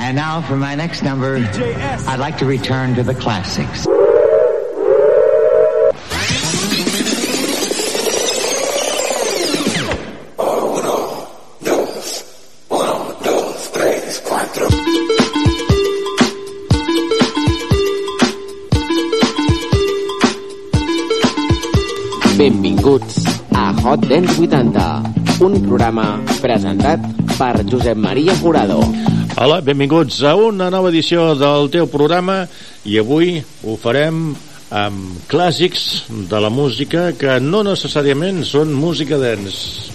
And now for my next number, I'd like to return to the classics. Benvinguts a Hot Dance 80, un programa presentat per Josep Maria Jurado. Hola, benvinguts a una nova edició del teu programa i avui ho farem amb clàssics de la música que no necessàriament són música dance.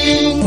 King.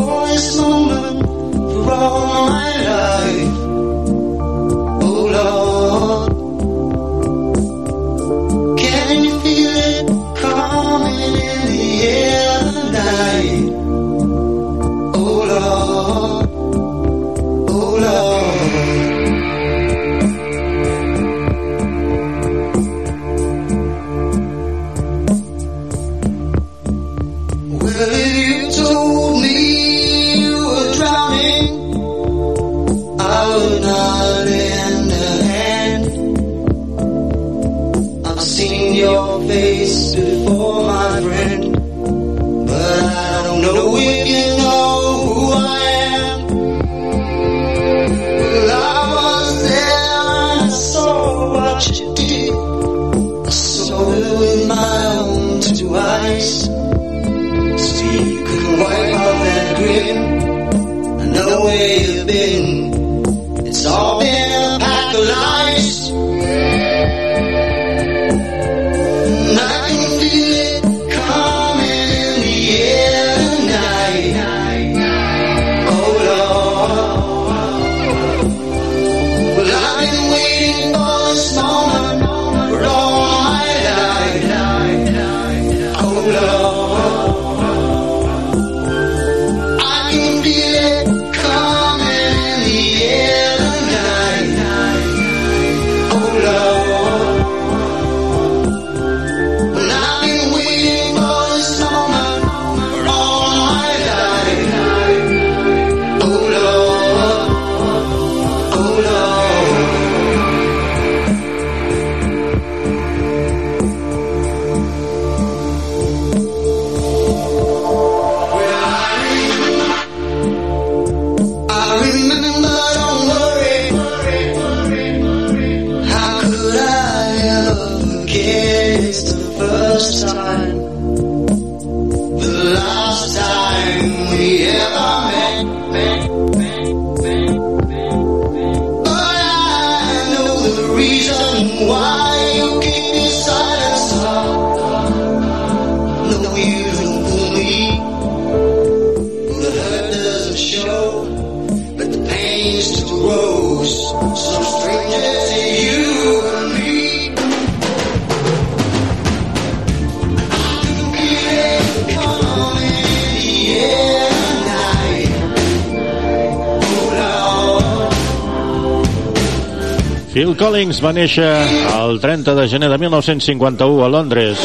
Collins va néixer el 30 de gener de 1951 a Londres.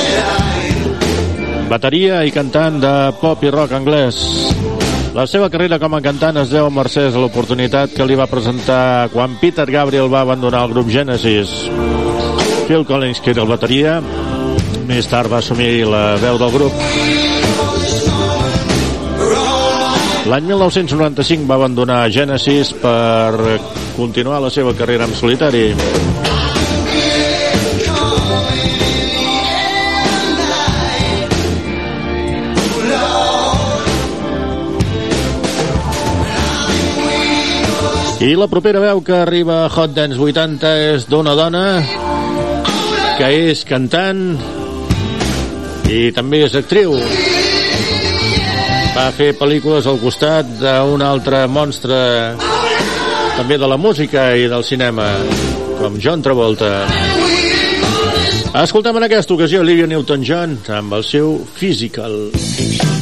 Bateria i cantant de pop i rock anglès. La seva carrera com a cantant es deu a mercès a l'oportunitat que li va presentar quan Peter Gabriel va abandonar el grup Genesis. Phil Collins, que era el bateria, més tard va assumir la veu del grup. L'any 1995 va abandonar Genesis per continuar la seva carrera en solitari. I la propera veu que arriba a Hot Dance 80 és d'una dona que és cantant i també és actriu. Va fer pel·lícules al costat d'un altre monstre també de la música i del cinema, com John Travolta. Escoltem en aquesta ocasió Olivia Newton-John amb el seu Physical. Physical.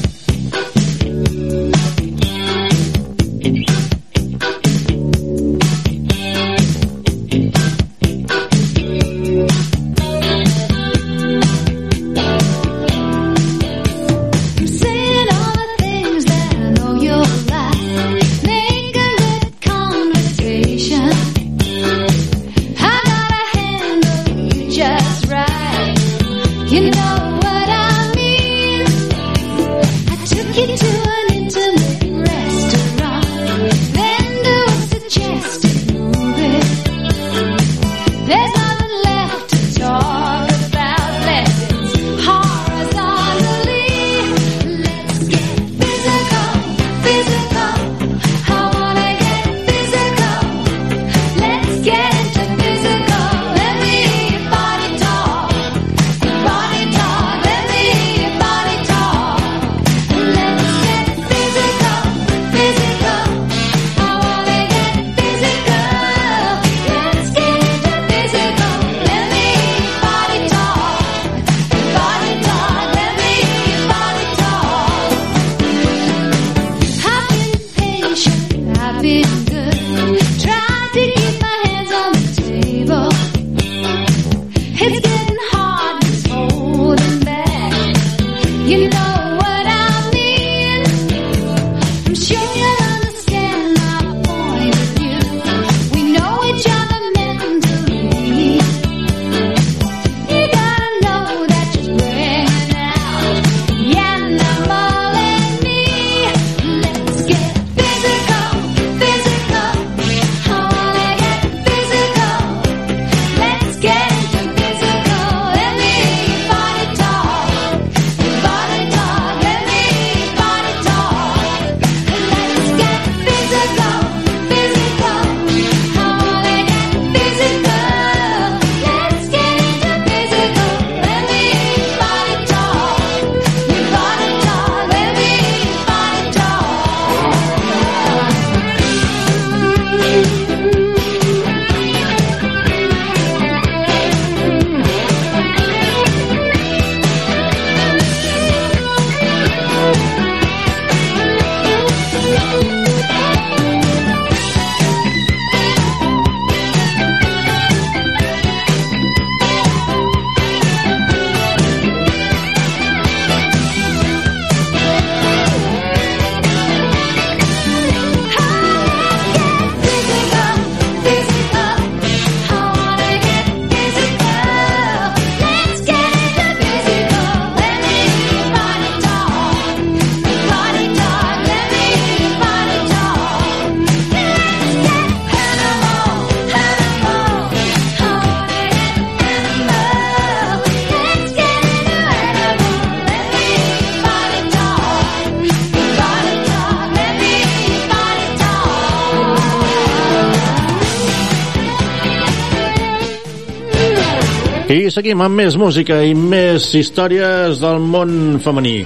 Seguim amb més música i més històries del món femení.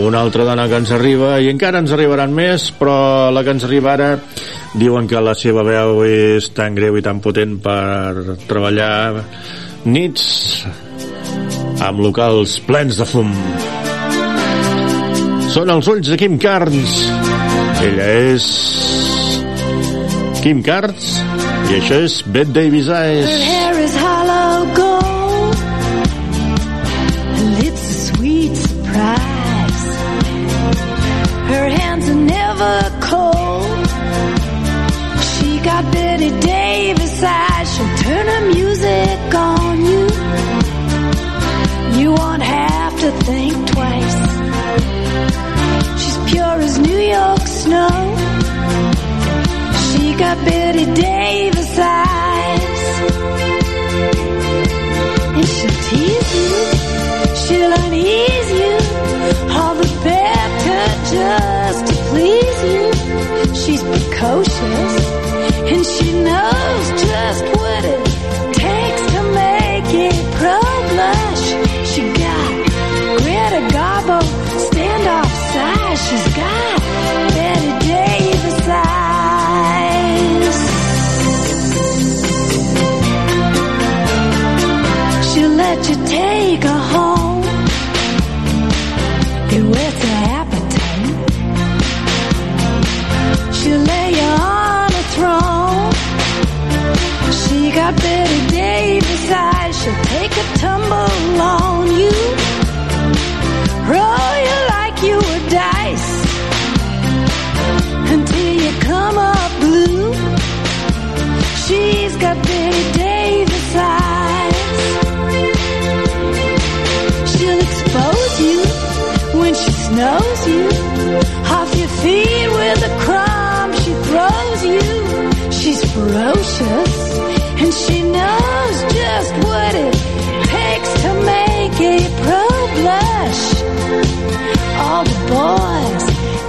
Una altra dona que ens arriba, i encara ens arribaran més, però la que ens arriba ara diuen que la seva veu és tan greu i tan potent per treballar nits amb locals plens de fum. Són els ulls de Kim Carnes. Ella és Kim Carnes i això és Bette Davis Eyes. Davis eyes. And she'll tease you, she'll unease you, all the better just to please you. She's precocious, and she knows just what it take her home. It whets her appetite. She'll lay you on a throne. She got Betty Davis eyes. She'll take a tumble on you. Roll you like you were dice. Until you come up blue. She's got Betty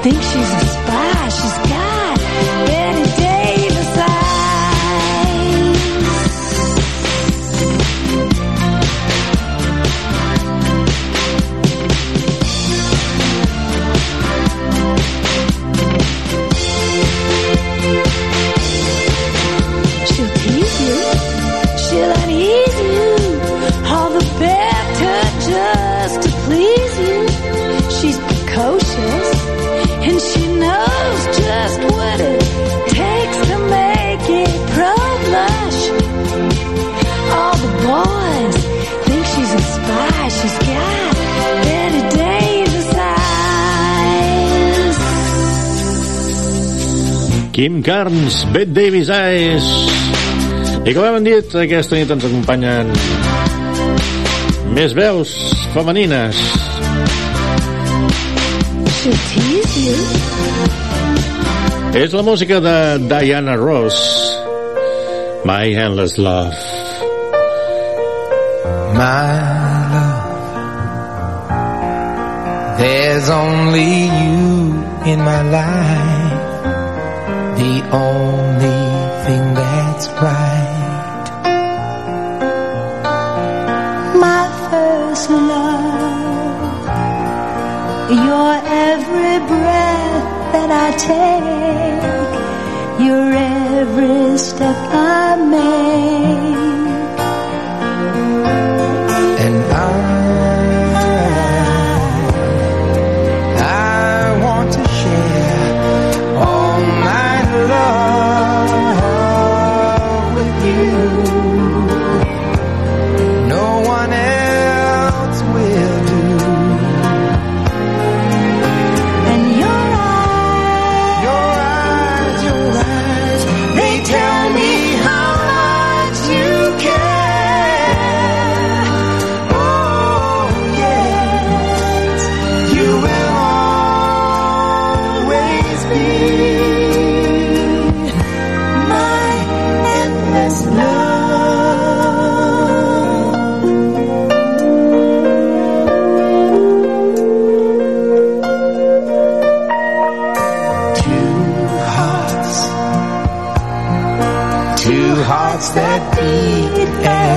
think she's a spy. She's got Kim Carnes, Bette Davis Eyes. I com hem dit, aquesta nit ens acompanyen més veus femenines. És la música de Diana Ross. My Endless Love. my love. There's only you in my life, only thing that's right. my first love. Your every breath that I take, your every step I make.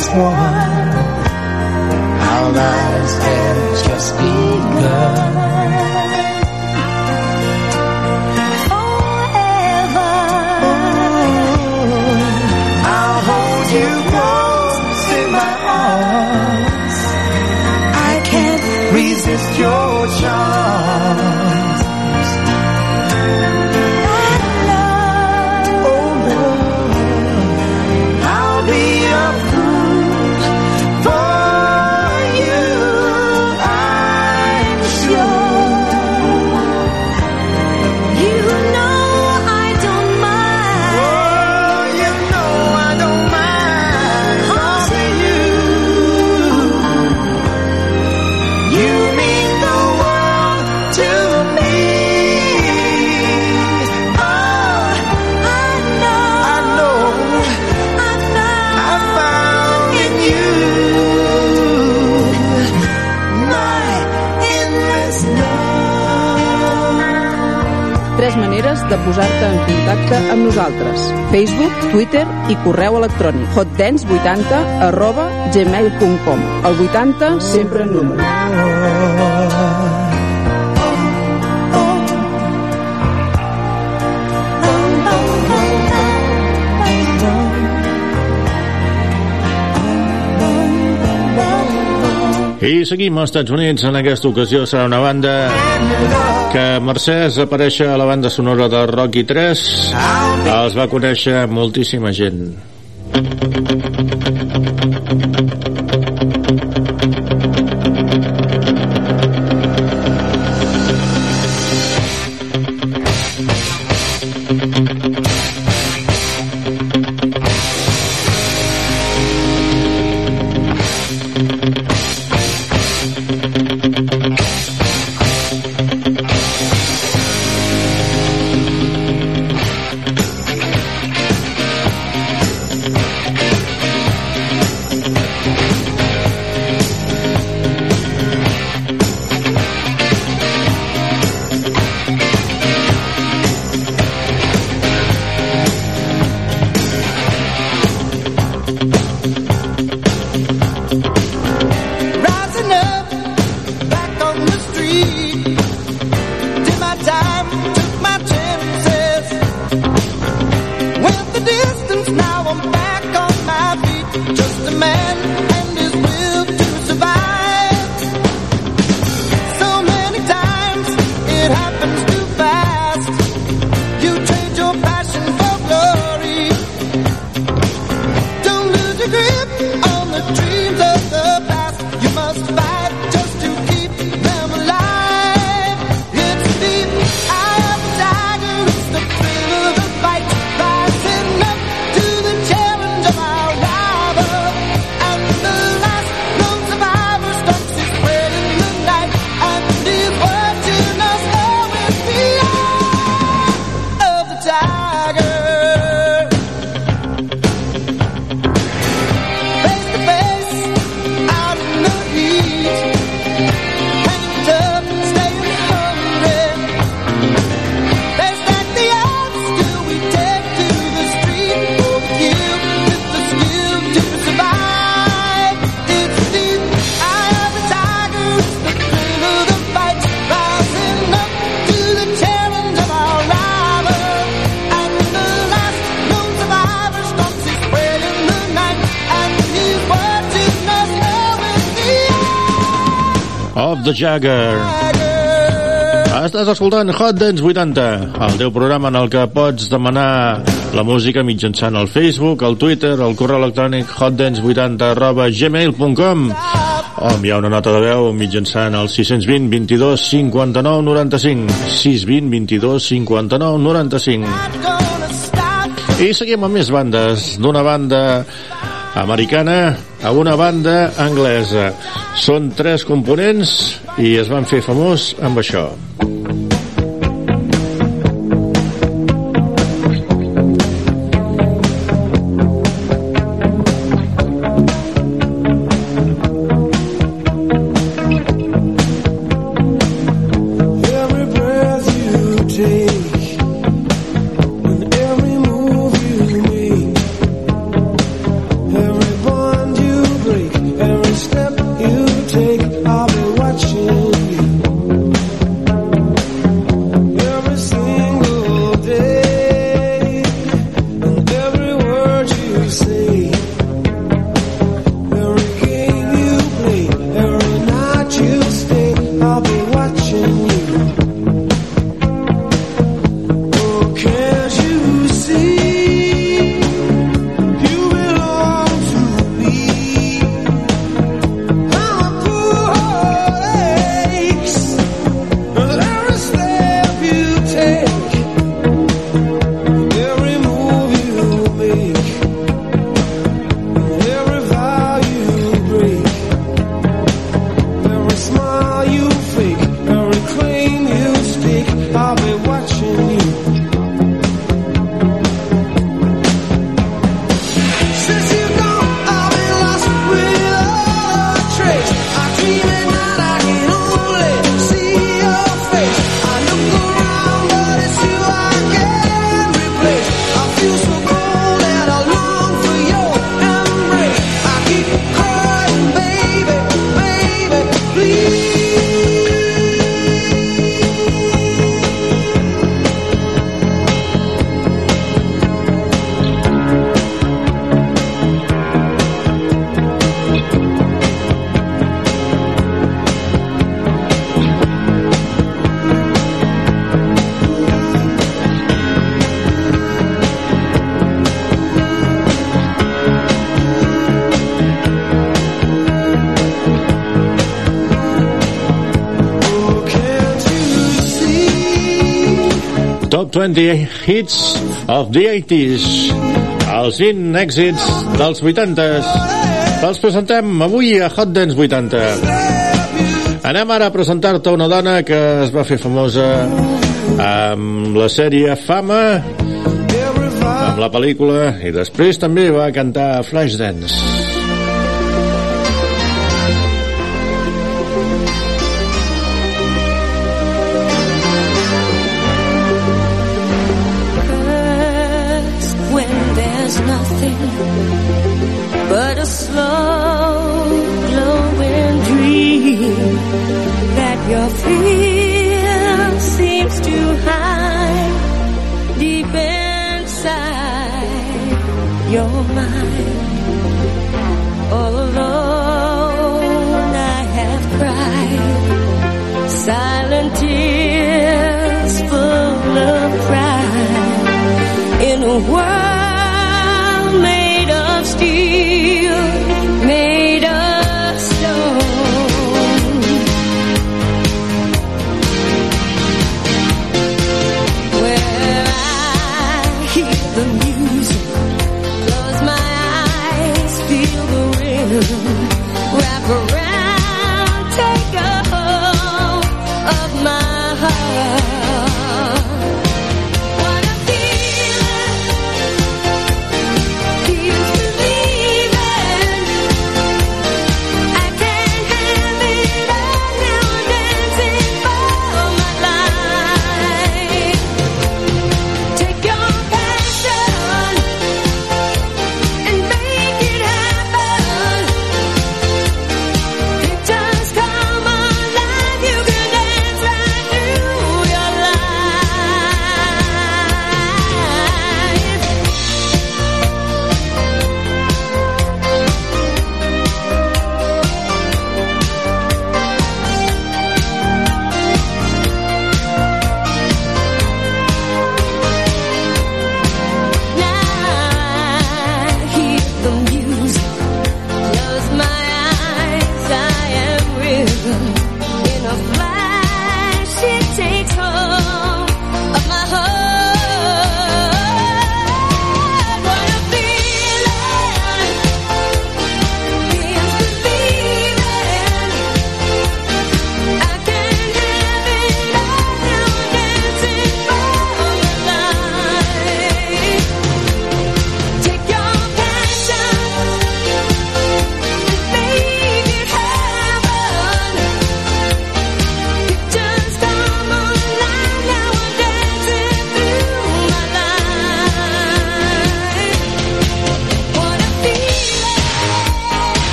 transform. De posar-te en contacte amb nosaltres. Facebook, Twitter i correu electrònic hotdance80 arroba gmail.com El 80 sempre en número. I seguim als Estats Units. En aquesta ocasió serà una banda que Mercès aparèixer a la banda sonora de Rocky 3. Els va conèixer moltíssima gent. The Jagger. Estàs escoltant Hot Dance 80, el teu programa en el que pots demanar la música mitjançant el Facebook, el Twitter, el correu electrònic hotdance80 arroba gmail.com o enviar una nota de veu mitjançant el 620 22 59 95 620 22 59 95 Not gonna stop. i seguim amb més bandes. D'una banda americana a una banda anglesa. Són tres components i es van fer famós amb això Top 20 Hits of the 80s. Els 20 èxits dels 80s. Els presentem avui a Hot Dance 80. Anem ara a presentar-te una dona que es va fer famosa amb la sèrie Fama, amb la pel·lícula, i després també va cantar Flashdance. Heart.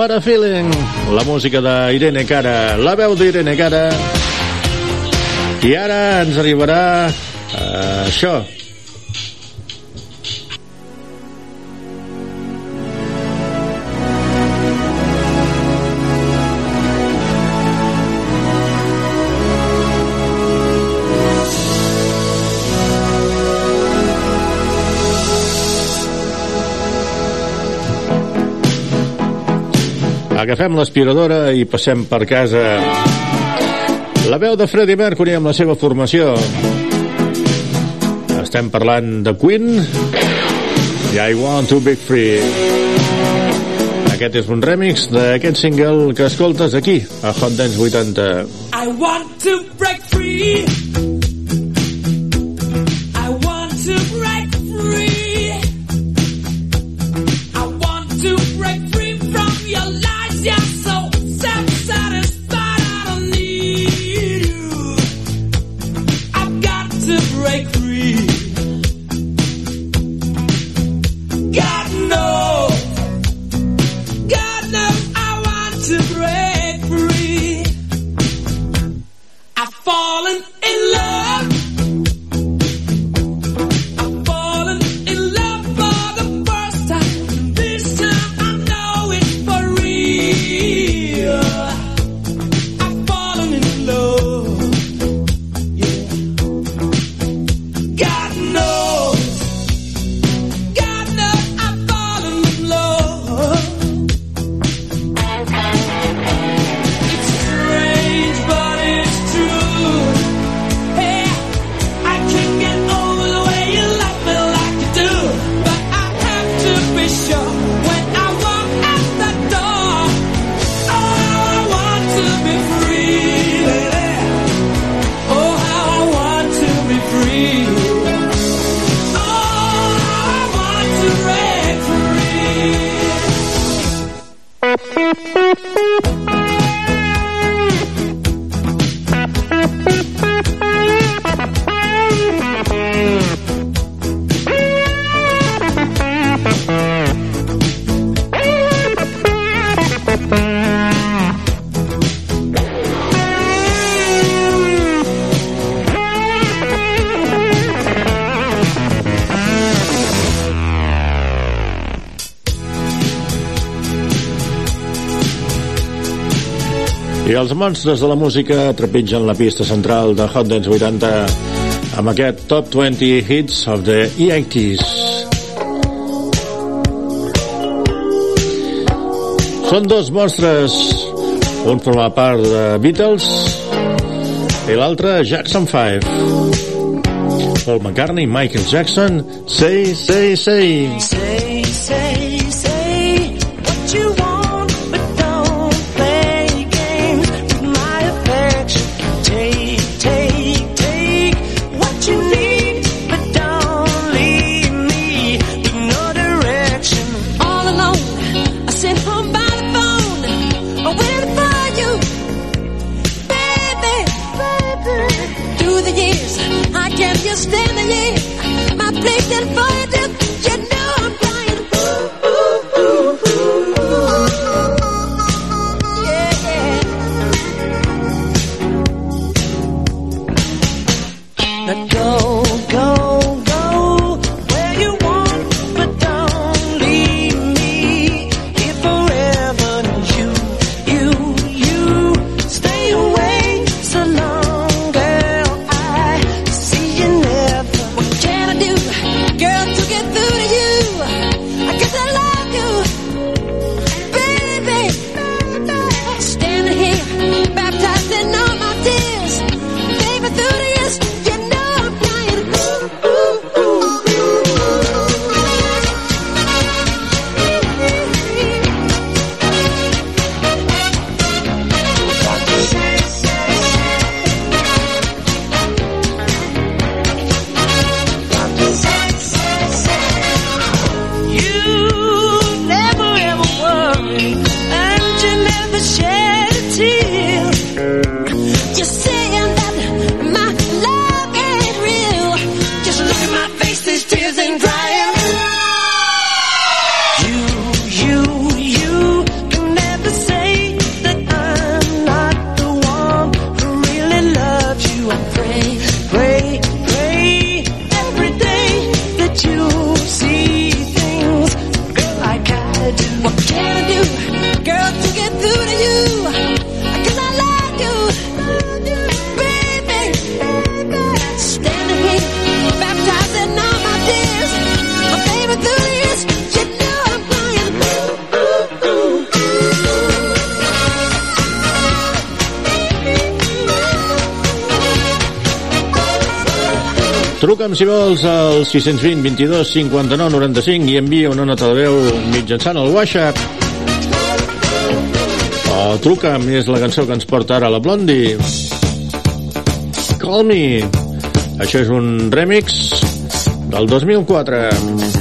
What a Feeling, la música d'Irene Cara, la veu d'Irene Cara. I ara ens arribarà uh, això. Agafem l'aspiradora i passem per casa. La veu de Freddie Mercury amb la seva formació. Estem parlant de Queen i I Want to Be Free. Aquest és un remix d'aquest single que escoltes aquí, a Hot Dance 80. I want to break free. monstres de la música trepitgen la pista central de Hot Dance 80 amb aquest Top 20 Hits of the E80s. Són dos monstres, un forma part de Beatles i l'altre Jackson 5. Paul McCartney, Michael Jackson, Say, Say, Say. say. si vols, al 620 22 59 95 i envia una nota de veu mitjançant el WhatsApp. O truca'm, és la cançó que ens porta ara la Blondie. Call Me. Això és un remix del 2004.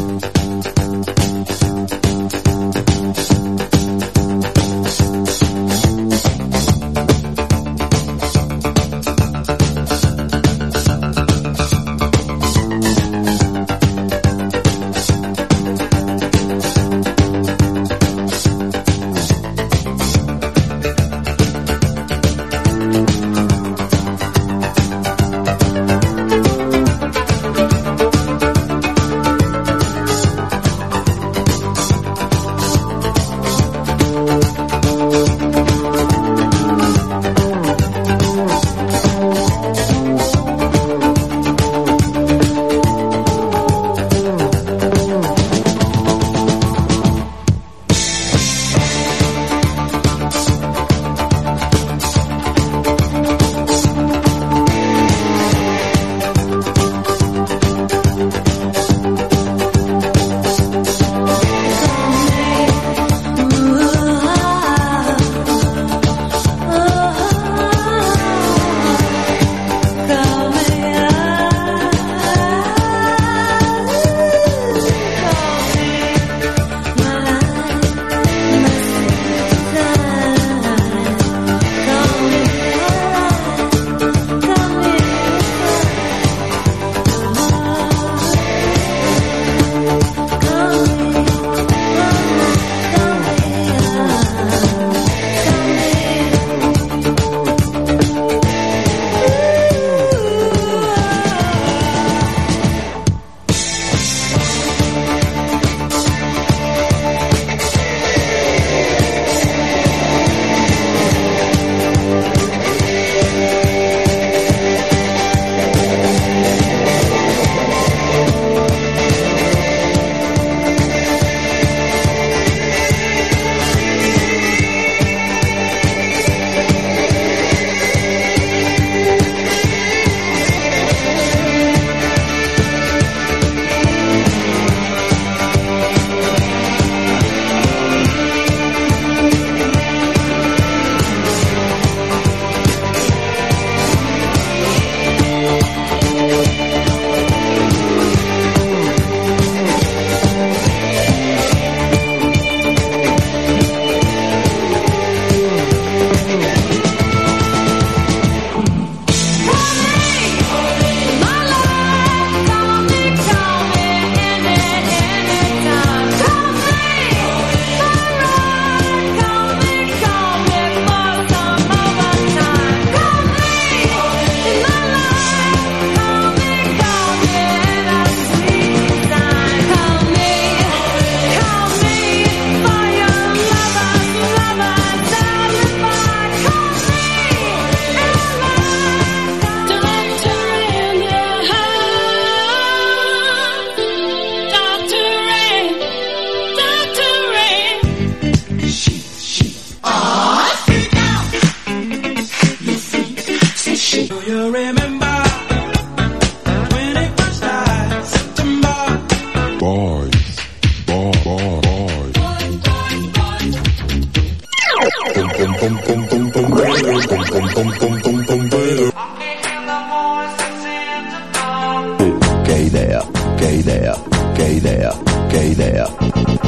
Idea, che idea, che idea, che idea.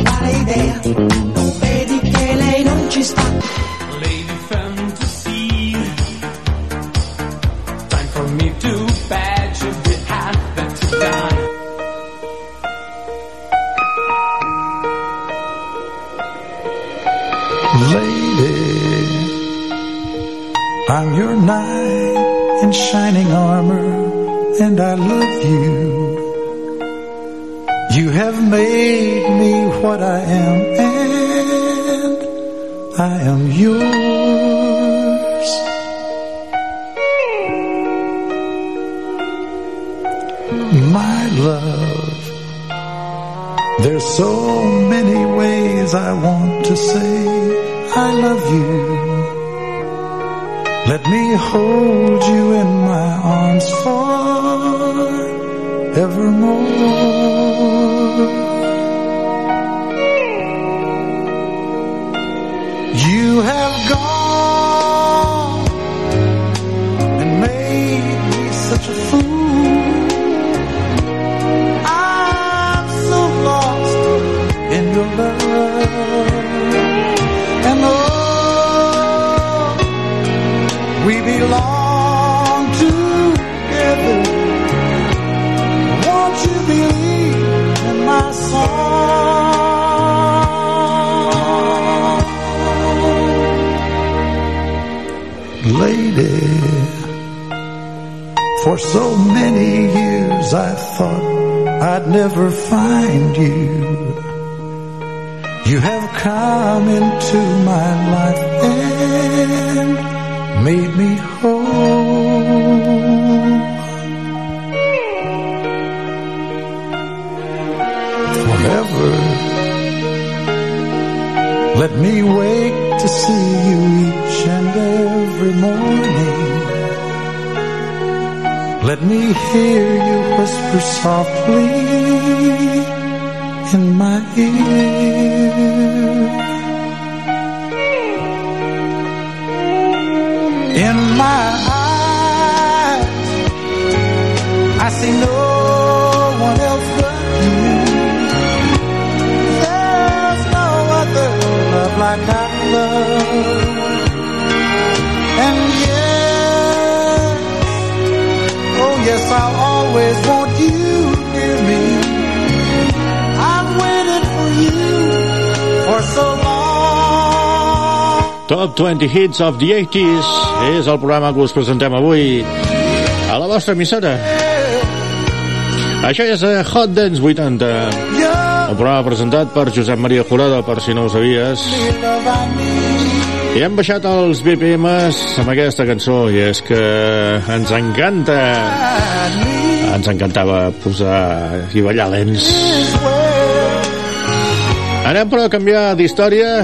Quale idea? Non vedi che lei non ci sta? Lady fantasy. Time for me to badge if you had that to die. Lady, I'm your knight in shining armor, and I love you. Have made me what I am, and I am yours. My love, there's so many ways I want to say I love you. Let me hold you in my arms forevermore. You have gone and made me such a fool. I'm so lost in your love. And oh, we belong song? Lady, for so many years I thought I'd never find you. You have come into my life and made me whole. Softly 20 Hits of the 80s és el programa que us presentem avui a la vostra emissora. Això és eh, Hot Dance 80, el programa presentat per Josep Maria Jurado, per si no ho sabies. I hem baixat els BPMs amb aquesta cançó, i és que ens encanta, ens encantava posar i ballar lents. Anem però a canviar d'història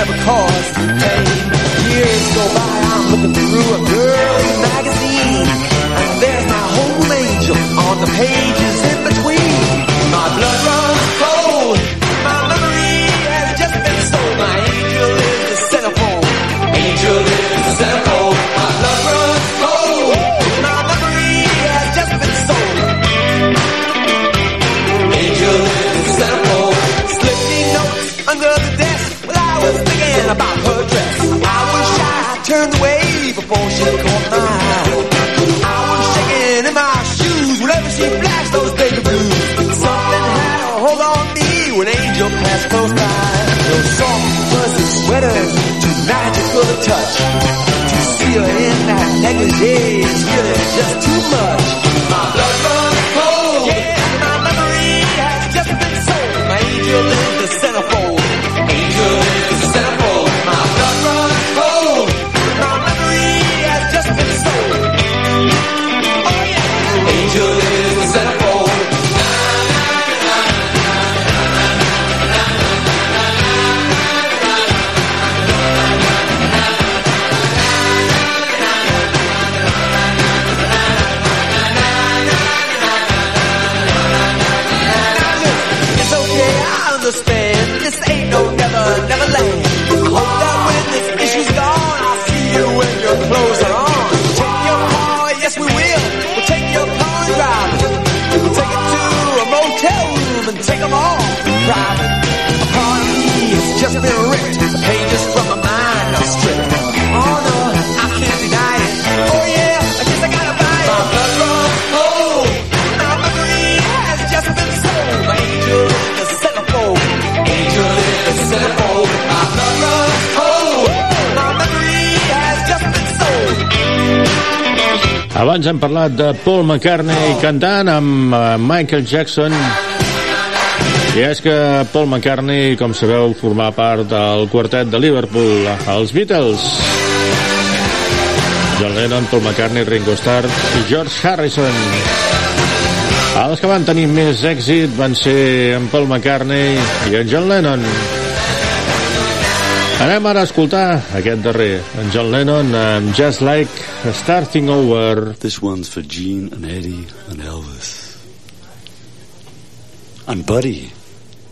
never cause pain. Years go by, I'm looking through a girl's magazine, and there's my homeroom angel on the pages turned away before she caught my eye. I was shaking in my shoes whenever she flashed those baby blues. Something had a hold on me when Angel passed close by. Those soft fuzzy sweaters, too magical to touch. To see her in that negligee is really just too much. My blood runs cold. Yeah, my memory has just been sold. My angel is make from. Oh no, I can't. Oh yeah, I buy has just been the has just been. Abans hem parlat de Paul McCartney cantant amb eh, Michael Jackson i és que Paul McCartney, com sabeu, formà part del quartet de Liverpool, els Beatles. John Lennon, Paul McCartney, Ringo Starr i George Harrison. Els que van tenir més èxit van ser en Paul McCartney i en John Lennon. Anem ara a escoltar aquest darrer, en John Lennon, amb Just Like Starting Over. This one's for Gene and Eddie and Elvis. And Buddy.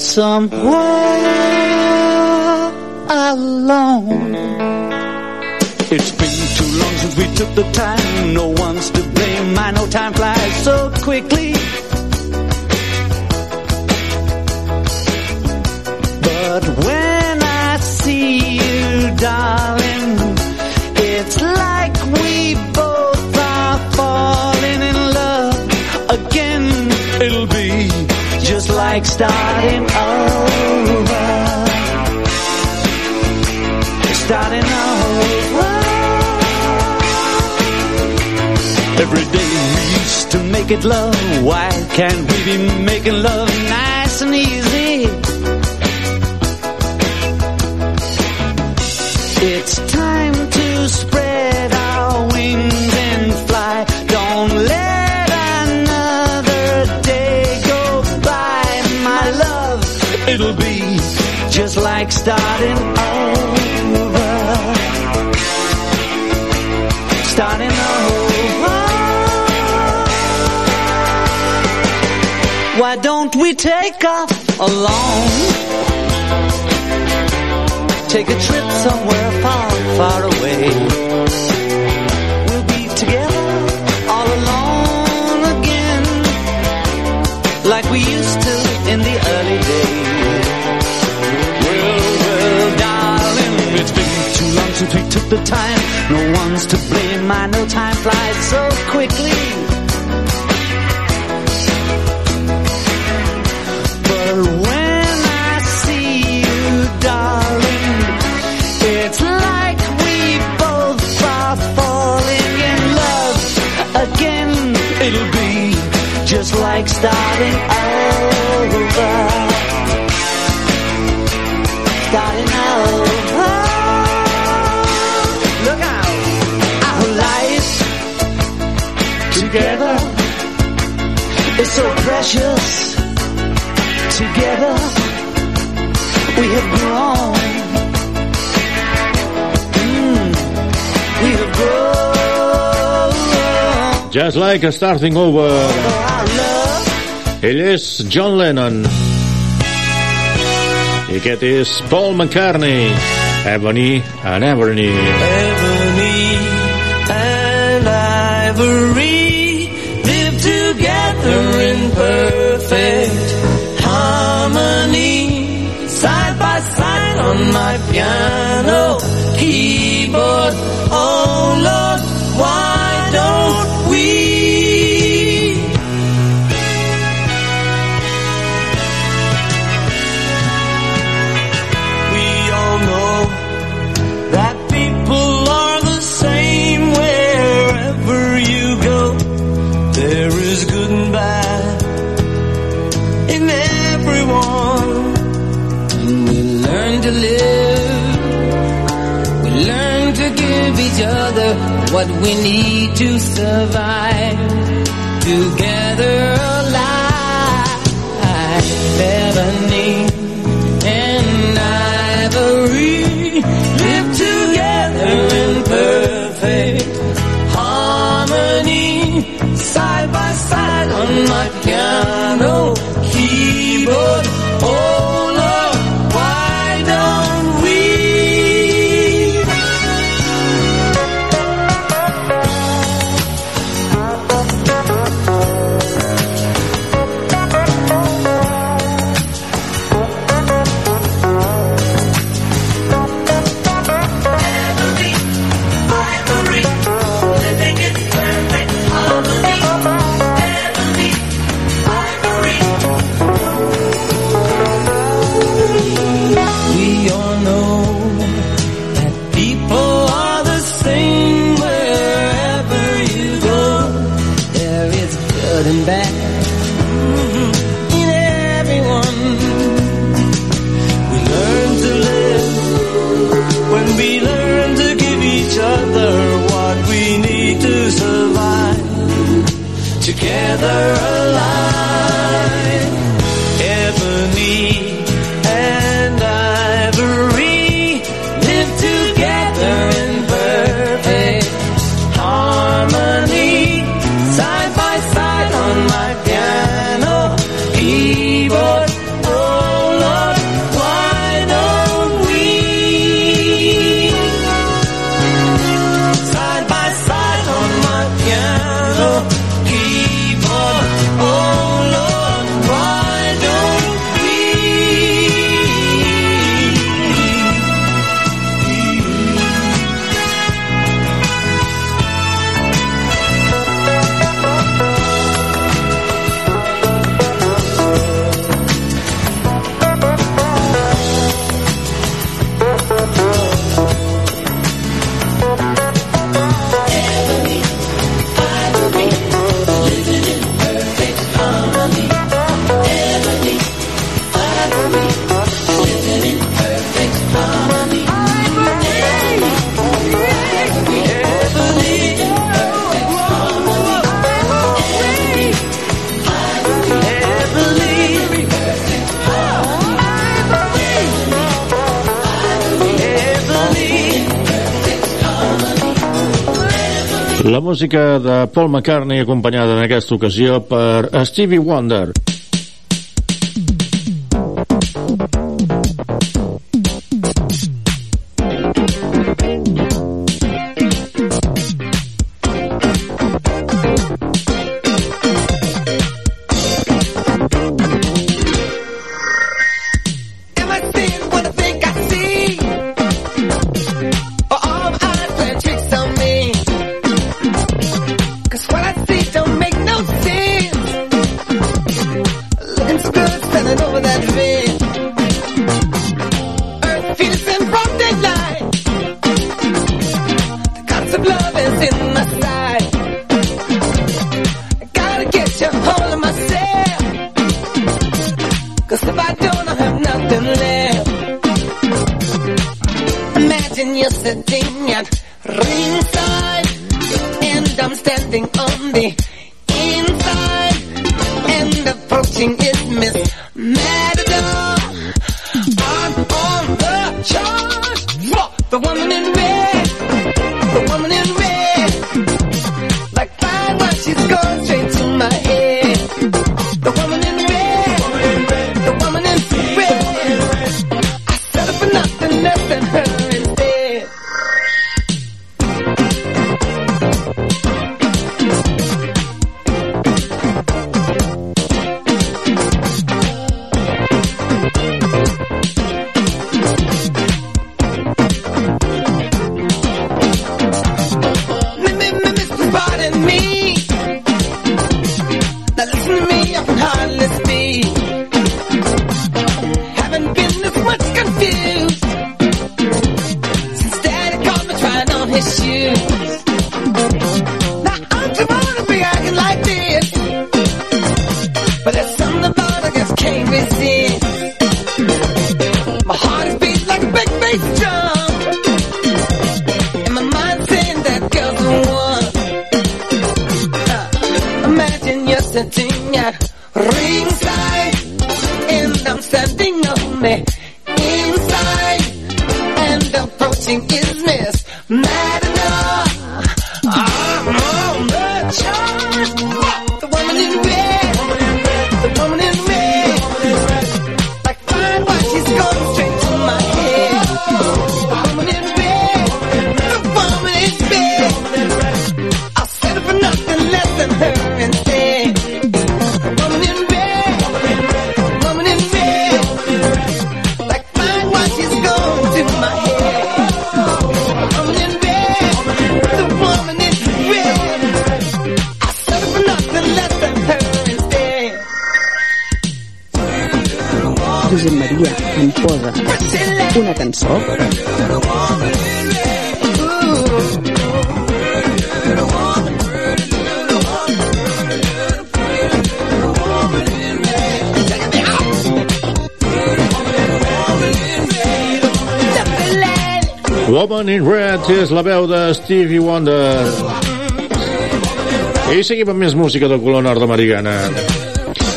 somewhere alone. It's been too long since we took the time. No one's to blame. I know time flies so quickly. But when I see you, darling, it's like we both are falling in love again. It'll be like starting over. Starting over. Every day we used to make it love. Why can't we be making love nice and easy? Starting over. Starting over. Why don't we take off alone? Take a trip somewhere far, far away. Took the time. No one's to blame. I know time flies so quickly. But when I see you, darling, it's like we both are falling in love again. It'll be just like starting over. Just like a starting over. Ell és John Lennon. I aquest és Paul McCartney. Ebony and Ebony. Ebony and ivory live together in perfect harmony, side by side on my piano keyboard. Oh Lord, why each other what we need to survive. Together alive, ebony and ivory live together in perfect harmony, side by side on my piano keyboard. La música de Paul McCartney acompanyada en aquesta ocasió per Stevie Wonder. La veu de Stevie Wonder. I seguim amb més música de color nord-americana.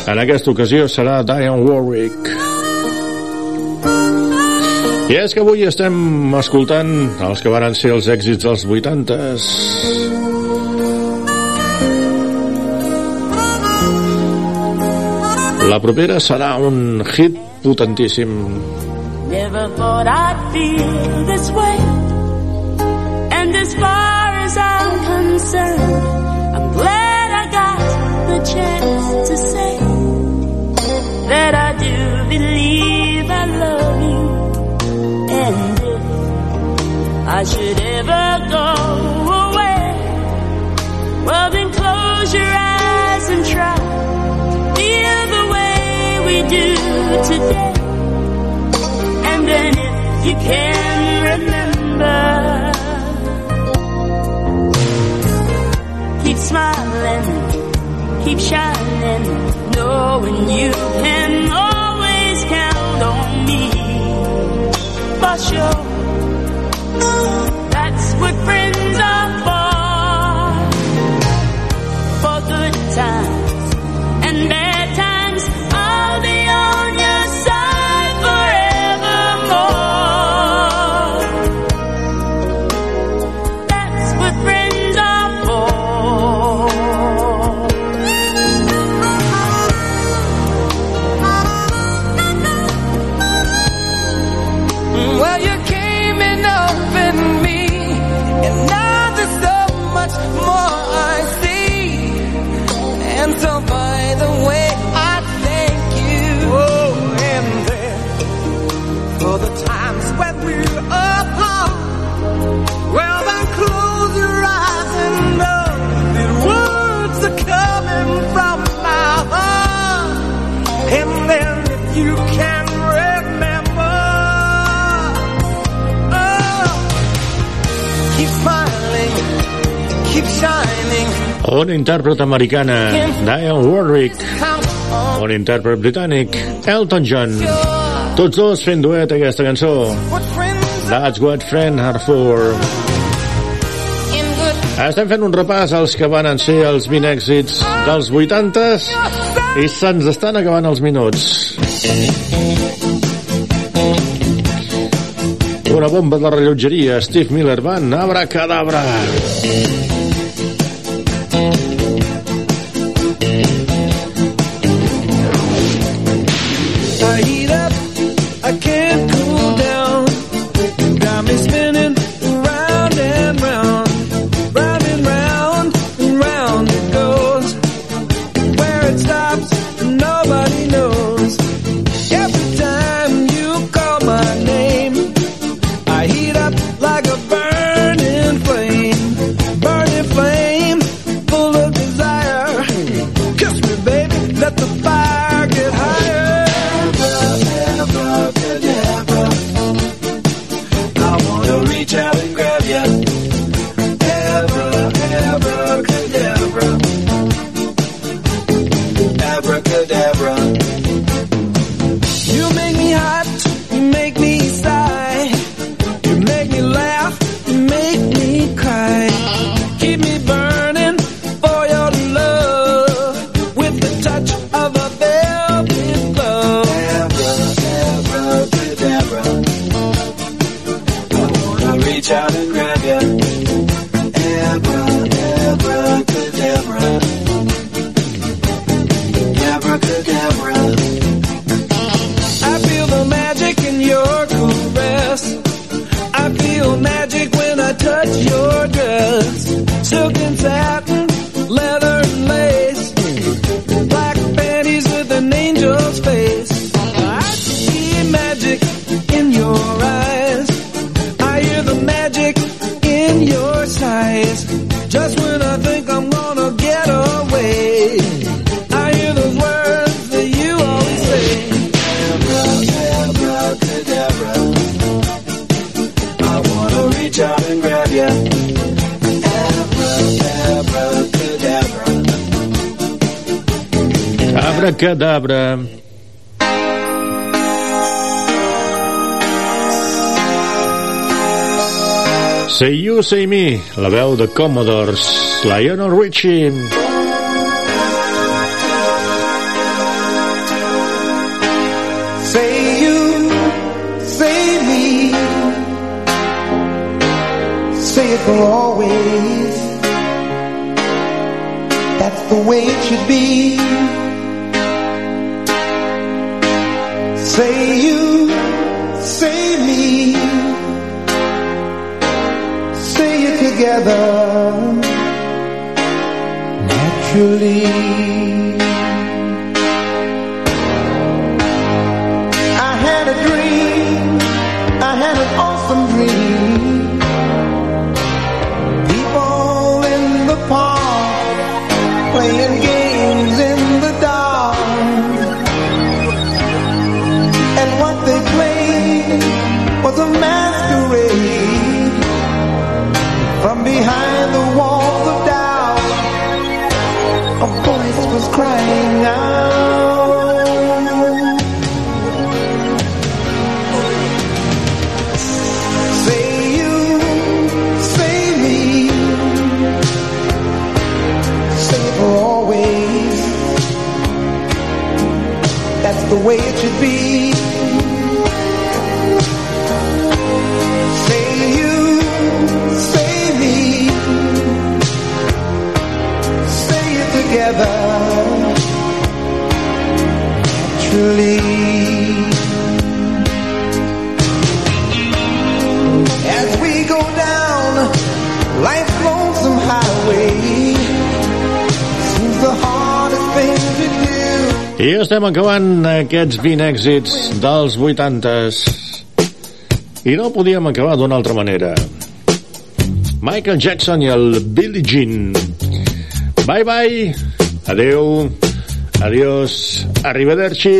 En aquesta ocasió serà Diane Warwick. I és que avui estem escoltant els que varen ser els èxits dels 80s. La propera serà un hit potentíssim. Never thought I'd feel this way. I'm glad I got the chance to say that I do believe I love you. And if I should ever go away, close your eyes and try feel the way we do today. And then if you can remember, smiling, keep shining, knowing you can always count on me. For sure, that's what friends Una intèrpret americana, Diane Warwick. Un intèrpret britànic, Elton John. Tots dos fent duet aquesta cançó. That's what friends are for. Estem fent un repàs als que van ser els 20 èxits dels 80s i se'ns estan acabant els minuts. Una bomba de rellotgeria, Steve Miller Band, Thank you. Abracadabra. Say You, Say Me, la veu de Commodores, Lionel Richie. Say you, say me, say it for always. That's the way it should be. Say you, say me, say it together naturally. Estem acabant aquests 20 èxits dels 80s. I no podíem acabar d'una altra manera. Michael Jackson i el Billie Jean. Bye bye. Adeu. Adiós. Arrivederci.